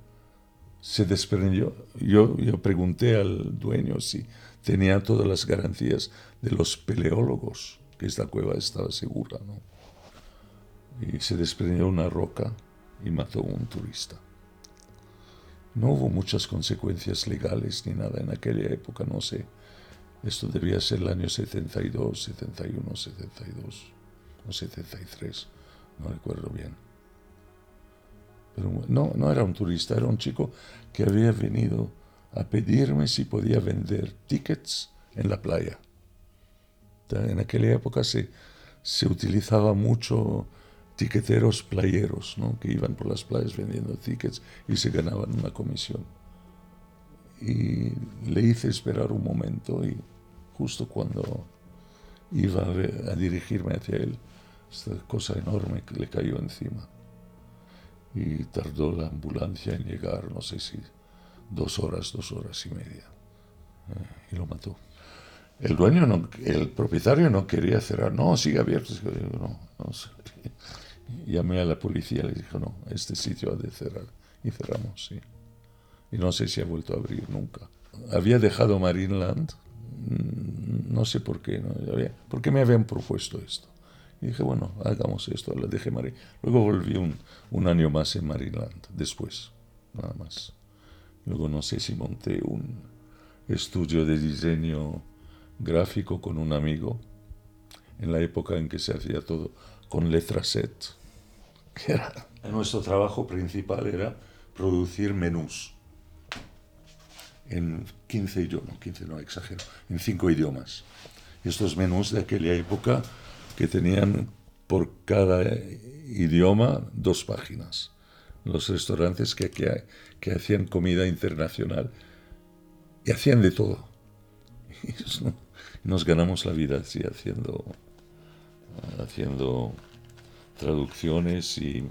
se desprendió. Yo, yo pregunté al dueño si tenía todas las garantías de los peleólogos, que esta cueva estaba segura. ¿no? Y se desprendió una roca y mató a un turista. No hubo muchas consecuencias legales ni nada en aquella época, no sé. Esto debía ser el año 72, 71, 72 o 73, no recuerdo bien. Pero no, no era un turista, era un chico que había venido a pedirme si podía vender tickets en la playa. En aquella época se, se utilizaba mucho tiqueteros playeros, ¿no? que iban por las playas vendiendo tickets y se ganaban una comisión. Y le hice esperar un momento y justo cuando iba a, a dirigirme hacia él, esta cosa enorme que le cayó encima. Y tardó la ambulancia en llegar, no sé si dos horas, dos horas y media. Eh, y lo mató. El dueño, no, el propietario no quería cerrar. No, sigue abierto. No, no sé. Llamé a la policía le dije, no, este sitio ha de cerrar. Y cerramos, sí. Y no sé si ha vuelto a abrir nunca. Había dejado Marineland, mm, no sé por qué, ¿no? ¿por qué me habían propuesto esto? Y dije, bueno, hagamos esto, la dejé Marin. Luego volví un, un año más en Marineland, después, nada más. Luego no sé si monté un estudio de diseño gráfico con un amigo, en la época en que se hacía todo con letra set nuestro trabajo principal era producir menús en 15 idiomas, 15 no exagero, en 5 idiomas. Estos menús de aquella época que tenían por cada idioma dos páginas. Los restaurantes que, hacían comida internacional y hacían de todo. nos ganamos la vida así haciendo, haciendo traducciones y,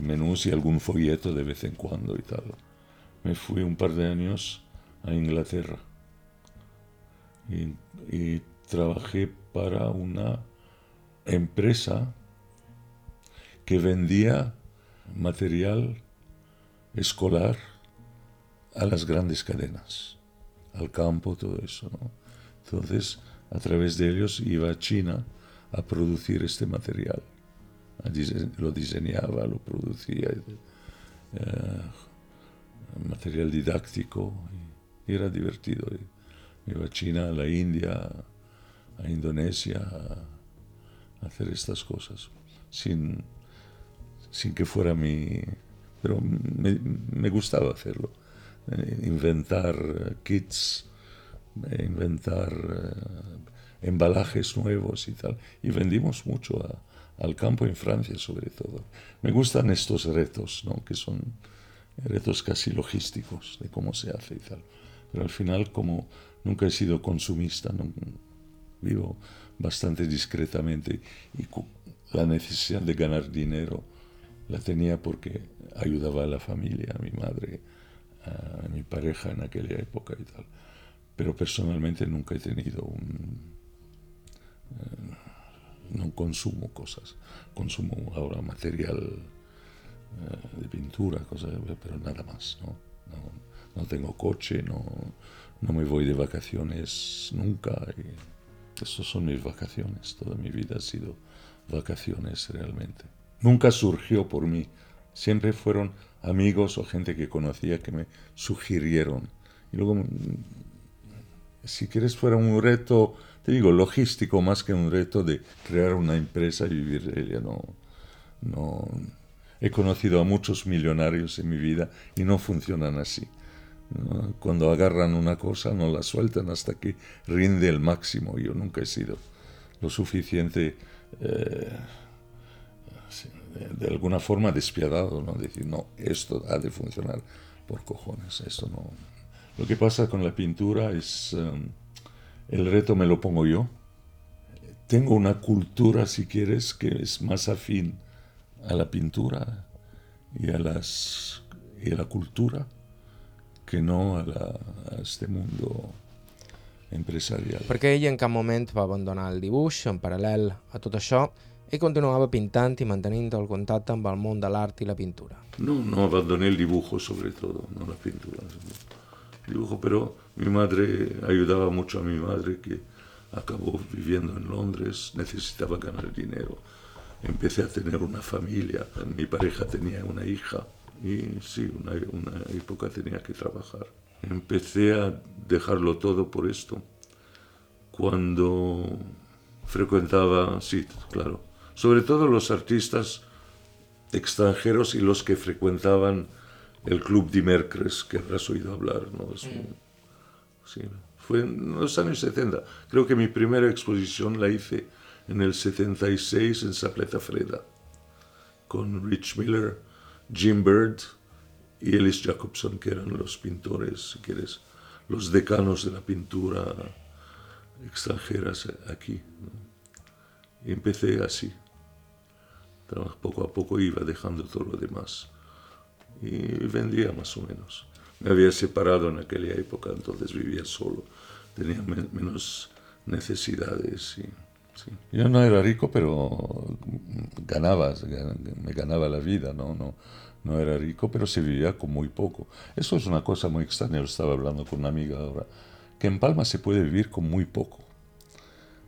menús y algún folleto de vez en cuando y. Me fui un par de años a Inglaterra y, trabajé para una empresa que vendía material escolar a las grandes cadenas, al campo, todo eso. Entonces, a través de ellos iba a China a producir este material lo diseñaba, lo producía, eh, material didáctico, era divertido. Iba a China, a la India, a Indonesia a hacer estas cosas, sin, sin que fuera mi... Pero me, me gustaba hacerlo, eh, inventar kits, inventar eh, embalajes nuevos y tal. Y vendimos mucho al campo en Francia sobre todo. Me gustan estos retos, ¿no? que son retos casi logísticos de cómo se hace y tal. Pero al final, como nunca he sido consumista, vivo bastante discretamente y la necesidad de ganar dinero la tenía porque ayudaba a la familia, a mi madre, a mi pareja en aquella época y tal. Pero personalmente nunca he tenido un... Eh, no consumo cosas, consumo ahora material eh, de pintura, cosas, pero nada más, ¿no? No, tengo coche, no, no, me voy de vacaciones nunca. Estas son mis vacaciones, toda mi vida ha sido vacaciones realmente. Nunca surgió por mí, siempre fueron amigos o gente que conocía que me sugirieron. Y luego, si quieres, fuera un reto te digo, logístico más que un reto de crear una empresa y vivir de ella. No, no, he conocido a muchos millonarios en mi vida y no funcionan así. Cuando agarran una cosa no la sueltan hasta que rinde el máximo. Yo nunca he sido lo suficiente, eh, de, alguna forma despiadado, ¿no? Decir, no, esto ha de funcionar por cojones, esto no. Lo que pasa con la pintura es, um, el reto me lo pongo yo. Tengo una cultura, si quieres, que es más afín a la pintura y a, las, y a la cultura que no a, la, a este mundo empresarial. Perquè ell en cap moment va abandonar el dibuix, en paral·lel a tot això, ell continuava pintant i mantenint el contacte amb el món de l'art i la pintura. No, no abandoné el dibujo sobre todo, no la pintura. Dibujo, pero mi madre ayudaba mucho a mi madre que acabó viviendo en Londres, necesitaba ganar dinero. Empecé a tener una familia, mi pareja tenía una hija y sí, una, una época tenía que trabajar. Empecé a dejarlo todo por esto. Cuando frecuentaba, sí, claro, sobre todo los artistas extranjeros y los que frecuentaban el Club de Mercres, que habrás oído hablar, ¿no? Es sí, fue en los años 70. Creo que mi primera exposición la hice en el 76 en Sapleta Freda, con Rich Miller, Jim Bird y Ellis Jacobson, que eran los pintores, si quieres, los decanos de la pintura extranjera aquí. Y empecé así. Poco a poco iba dejando todo lo demás. Y vendía más o menos. Me había separado en aquella época, entonces vivía solo. Tenía menos necesidades. Y, sí. Yo no era rico, pero ganaba, me ganaba la vida, ¿no? no no era rico, pero se vivía con muy poco. Eso es una cosa muy extraña, lo estaba hablando con una amiga ahora, que en Palma se puede vivir con muy poco.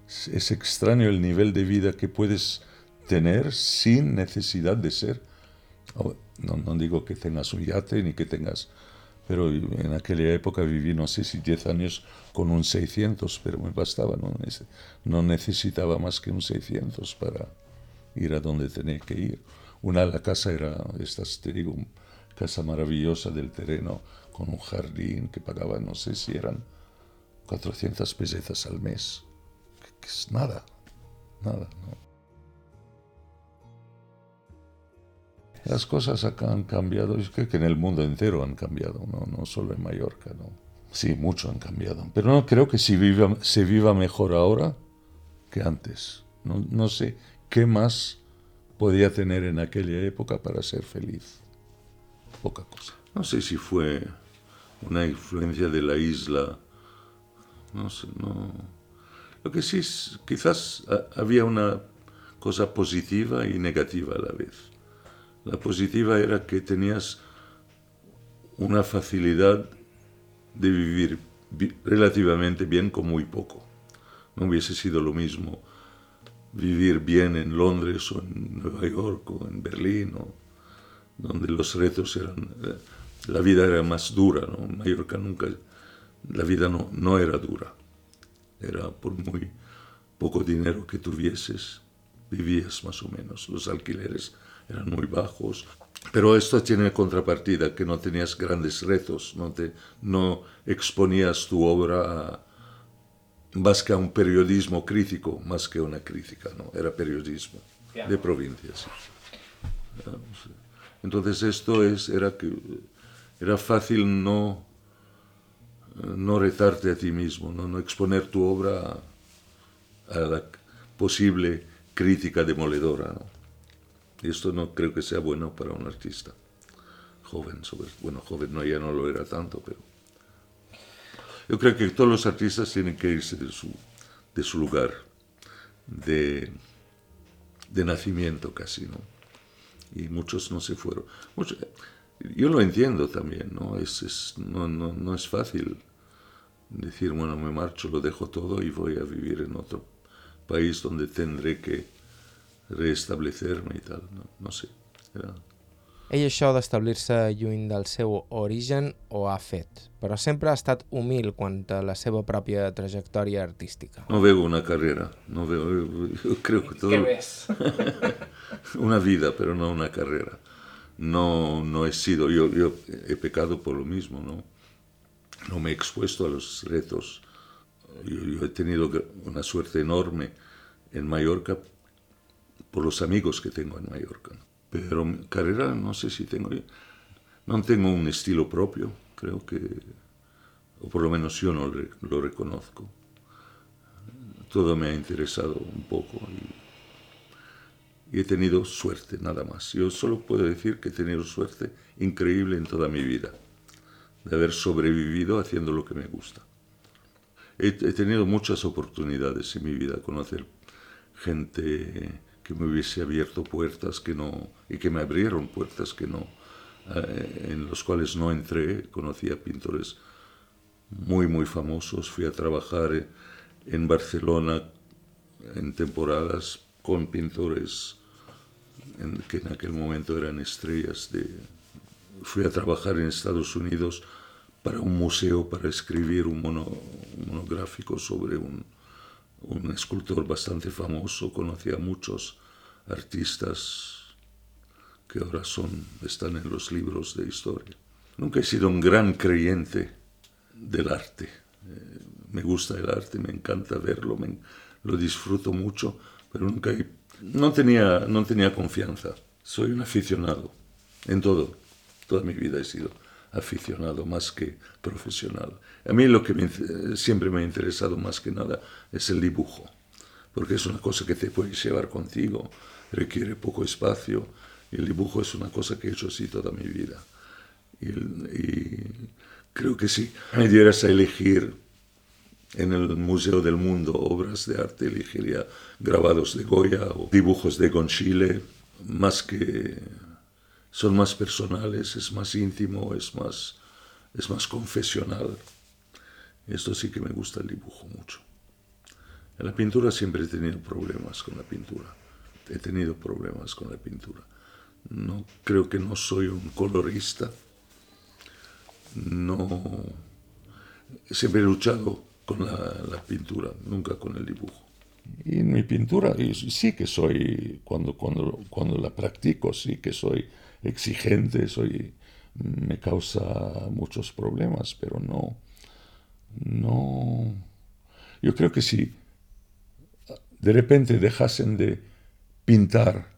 Es extraño el nivel de vida que puedes tener sin necesidad de ser. No, no digo que tengas un yate ni que tengas, pero en aquella época viví, no sé si 10 años con un 600, pero me bastaba, no, no necesitaba más que un 600 para ir a donde tenía que ir. Una la casa era, estas, te digo, casa maravillosa del terreno con un jardín que pagaba, no sé si eran 400 pesetas al mes, que, es nada, nada, ¿no? Las cosas acá han cambiado, yo creo que en el mundo entero han cambiado, no, solo en Mallorca. Sí, mucho han cambiado, pero no creo que se viva, mejor ahora que antes. No, no sé qué más podía tener en aquella época para ser feliz. Poca cosa. No sé si fue una influencia de la isla. No sé, no. Lo que sí es, quizás había una cosa positiva y negativa a la vez. La positiva era que tenías una facilidad de vivir relativamente bien con muy poco. No hubiese sido lo mismo vivir bien en Londres o en Nueva York o en Berlín, donde los retos eran, eh, la vida era más dura, ¿no? En Mallorca nunca, la vida no era dura, era por muy poco dinero que tuvieses, vivías más o menos, los alquileres eran muy bajos, pero esto tiene contrapartida, que no tenías grandes retos, no, te, no exponías tu obra a, más que a un periodismo crítico, más que una crítica, ¿no? Era periodismo de provincias. Entonces esto es, era, que, era fácil no, no retarte a ti mismo, no, no exponer tu obra a, la posible crítica demoledora. ¿no? Y esto no creo que sea bueno para un artista joven, sobre, bueno, joven no, ya no lo era tanto, pero yo creo que todos los artistas tienen que irse de su, de su lugar de, de nacimiento casi, ¿no? Y muchos no se fueron. yo lo entiendo también, ¿no? Es, es, no, no, no es fácil decir, bueno, me marcho, lo dejo todo y voy a vivir en otro país donde tendré que restablecerme y tal, no, no sé. Era, Ell això d'establir-se lluny del seu origen ho ha fet, però sempre ha estat humil quant a la seva pròpia trajectòria artística. No veo una carrera, no veo, yo creo que todo... ¿Qué ves? una vida, pero no una carrera. no, no he sido, yo, yo he pecado por lo mismo, ¿no? No me he expuesto a los retos. Yo, he tenido una suerte enorme en Mallorca por los amigos que tengo en Mallorca. Pero carrera no sé si tengo... No tengo un estilo propio, creo que... O por lo menos yo no lo reconozco. Todo me ha interesado un poco y he tenido suerte, nada más. Yo solo puedo decir que he tenido suerte increíble en toda mi vida, de haber sobrevivido haciendo lo que me gusta. He, tenido muchas oportunidades en mi vida, conocer gente que me hubiese abierto puertas que no, y que me abrieron puertas que no, eh, en los cuales no entré. Conocí a pintores muy, muy famosos. Fui a trabajar en Barcelona en temporadas con pintores que en aquel momento eran estrellas de... Fui a trabajar en Estados Unidos para un museo para escribir un, monográfico sobre un, un, escultor bastante famoso. Conocí a muchos artistas que ahora son, están en los libros de historia. Nunca he sido un gran creyente del arte. Eh, me gusta el arte, me encanta verlo, me, lo disfruto mucho, pero nunca he no tenía, no tenía confianza. Soy un aficionado en todo. Toda mi vida he sido aficionado más que profesional. A mí lo que siempre me ha interesado más que nada es el dibujo, porque es una cosa que te puedes llevar contigo, requiere poco espacio, el dibujo es una cosa que he hecho así toda mi vida. Y creo que si me dieras a elegir en el Museo del Mundo obras de arte, elegiría grabados de Goya o dibujos de Gonchile, más que son más personales, es más íntimo, es más, es más confesional. Esto sí que me gusta el dibujo mucho. En la pintura siempre he tenido problemas con la pintura. He tenido problemas con la pintura. No creo que no soy un colorista. No siempre he luchado con la, pintura, nunca con el dibujo. Y en mi pintura sí que soy, cuando, cuando, cuando la practico, sí que soy exigente, soy, me causa muchos problemas, pero no, no, yo creo que si de repente dejasen de pintar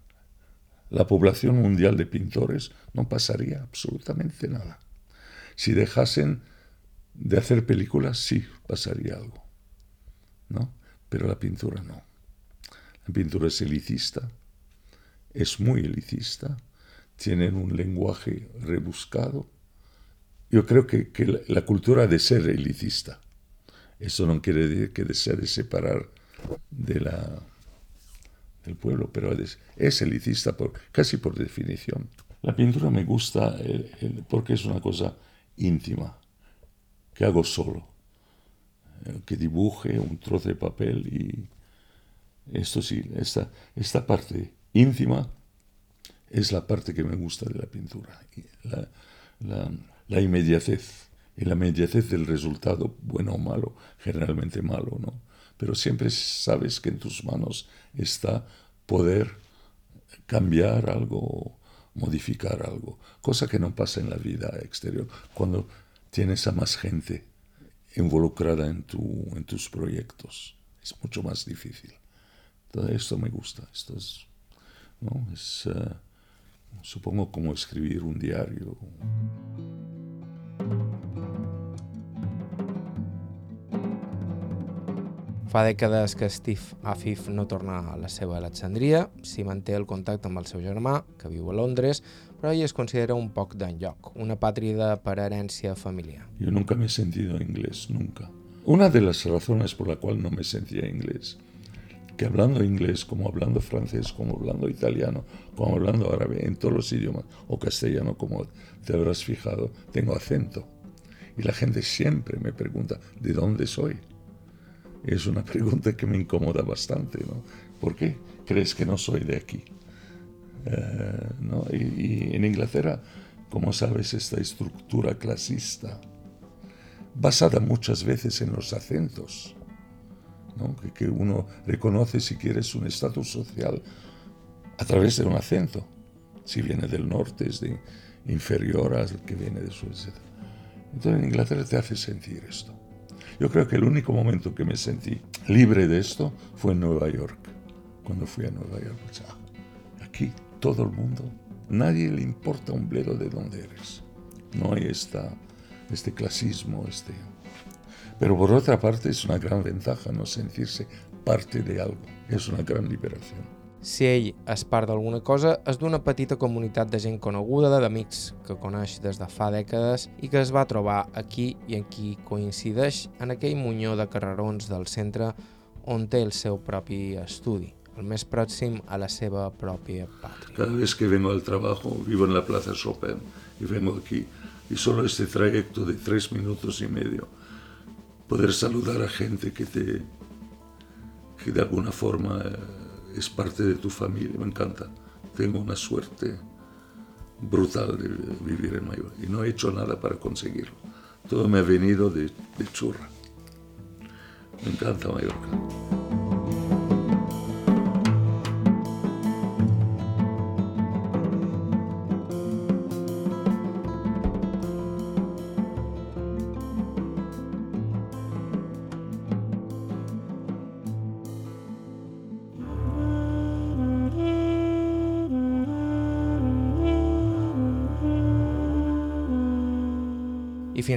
la población mundial de pintores, no pasaría absolutamente nada. Si dejasen de hacer películas sí pasaría algo, ¿no? Pero la pintura no. La pintura es elicista, es muy elicista, tienen un lenguaje rebuscado. Yo creo que, la, cultura ha de ser elicista. Eso no quiere decir que desea de separar de la, del pueblo, pero es, elicista por, casi por definición. La pintura me gusta porque es una cosa íntima que hago solo, eh, que dibuje un trozo de papel y esto sí, esta, esta parte íntima es la parte que me gusta de la pintura, la, la, inmediatez y la inmediatez del resultado, bueno o malo, generalmente malo, ¿no? Pero siempre sabes que en tus manos está poder cambiar algo, modificar algo, cosa que no pasa en la vida exterior. Cuando tienes a más gente involucrada en, tu, en tus proyectos. Es mucho más difícil. Todo esto me gusta. Esto es, ¿no? es uh, supongo como escribir un diario. Fa dècades que Steve Afif no torna a la seva Alexandria, s'hi manté el contacte amb el seu germà, que viu a Londres, pero ella es considera un poc d'enlloc, una patria per herencia familiar. Yo nunca me he sentido inglés, nunca. Una de las razones por la cual no me sentía inglés, que hablando inglés, como hablando francés, como hablando italiano, como hablando árabe, en todos los idiomas, o castellano, como te habrás fijado, tengo acento. Y la gente siempre me pregunta, ¿de dónde soy? Es una pregunta que me incomoda bastante, ¿no? ¿Por qué crees que no soy de aquí? Eh, y, en Inglaterra, como sabes, esta estructura clasista, basada muchas veces en los acentos, que, uno reconoce si quieres un estatus social a través de un acento. Si viene del norte es de inferior al que viene sur, etc. Entonces en Inglaterra te hace sentir esto. Yo creo que el único momento que me sentí libre de esto fue en Nueva York. Cuando fui a Nueva York, aquí todo el mundo, nadie le importa un bledo de dónde eres. No hay esta, este clasismo, este... Pero por otra parte es una gran ventaja no sentirse parte de algo. És una gran liberació. Si ell és part d'alguna cosa, és d'una petita comunitat de gent coneguda, d'amics que coneix des de fa dècades i que es va trobar aquí i en qui coincideix en aquell munyó de carrerons del centre on té el seu propi estudi, el més pròxim a la seva pròpia pàtria. Cada vez que vengo al trabajo, vivo en la Plaza Chopin y vengo aquí, y solo este trayecto de tres minutos y medio, poder saludar a gente que te que de alguna forma eh, es parte de tu familia. Me encanta. Tengo una suerte brutal de vivir en Mallorca y no he hecho nada para conseguirlo. Todo me ha venido de, de churra. Me encanta Mallorca.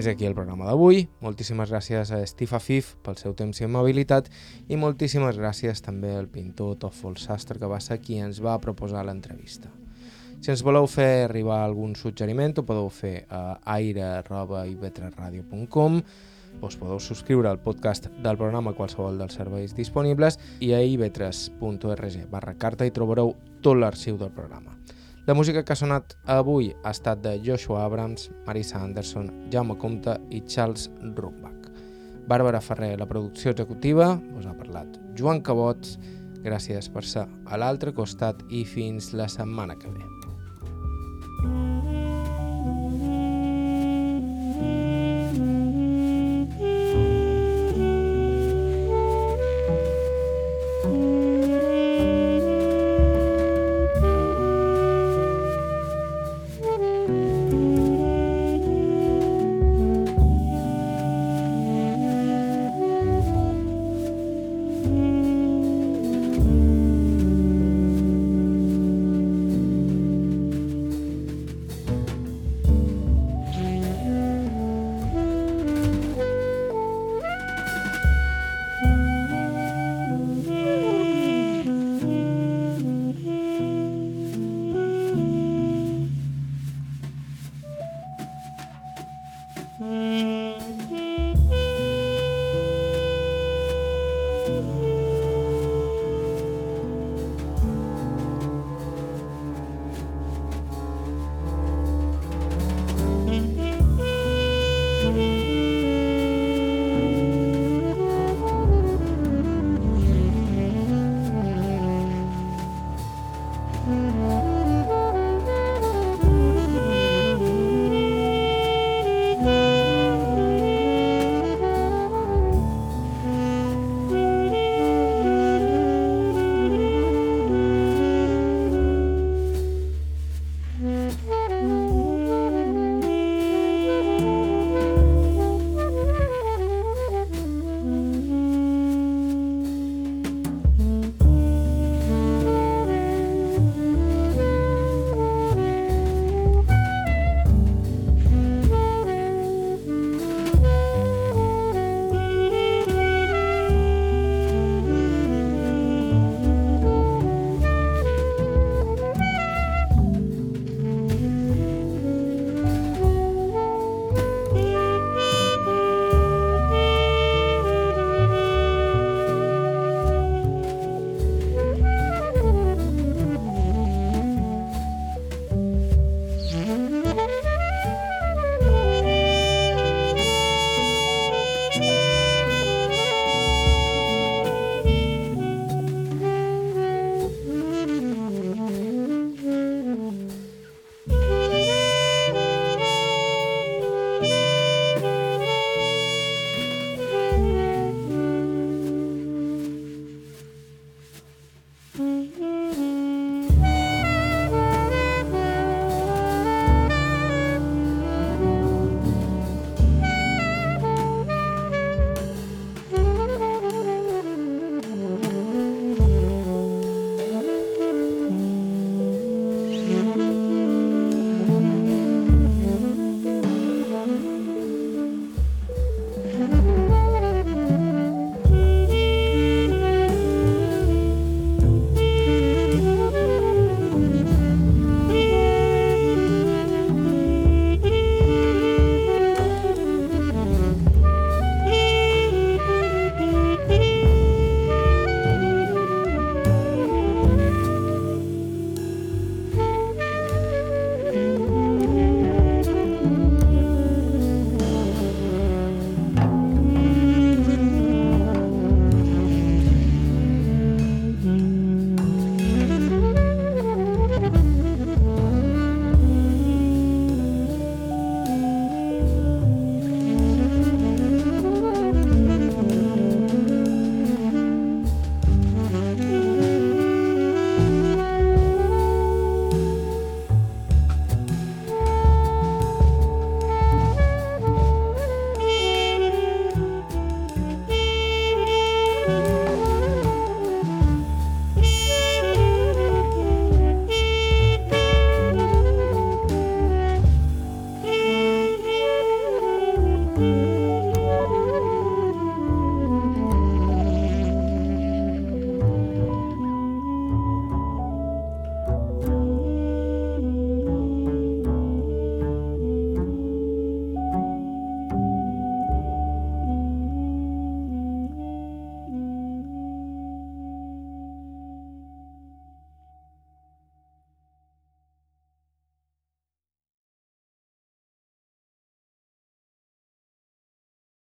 Fins aquí el programa d'avui. Moltíssimes gràcies a Steve Afif pel seu temps i amabilitat i moltíssimes gràcies també al pintor Tòfol Sastre que va ser qui ens va proposar l'entrevista. Si ens voleu fer arribar algun suggeriment ho podeu fer a aire.ivetraradio.com us podeu subscriure al podcast del programa a qualsevol dels serveis disponibles i a ivetres.org barra carta hi trobareu tot l'arxiu del programa. La música que ha sonat avui ha estat de Joshua Abrams, Marisa Anderson, Jaume Comte i Charles Rumbach. Bàrbara Ferrer, la producció executiva, us ha parlat Joan Cabots, gràcies per ser a l'altre costat i fins la setmana que ve.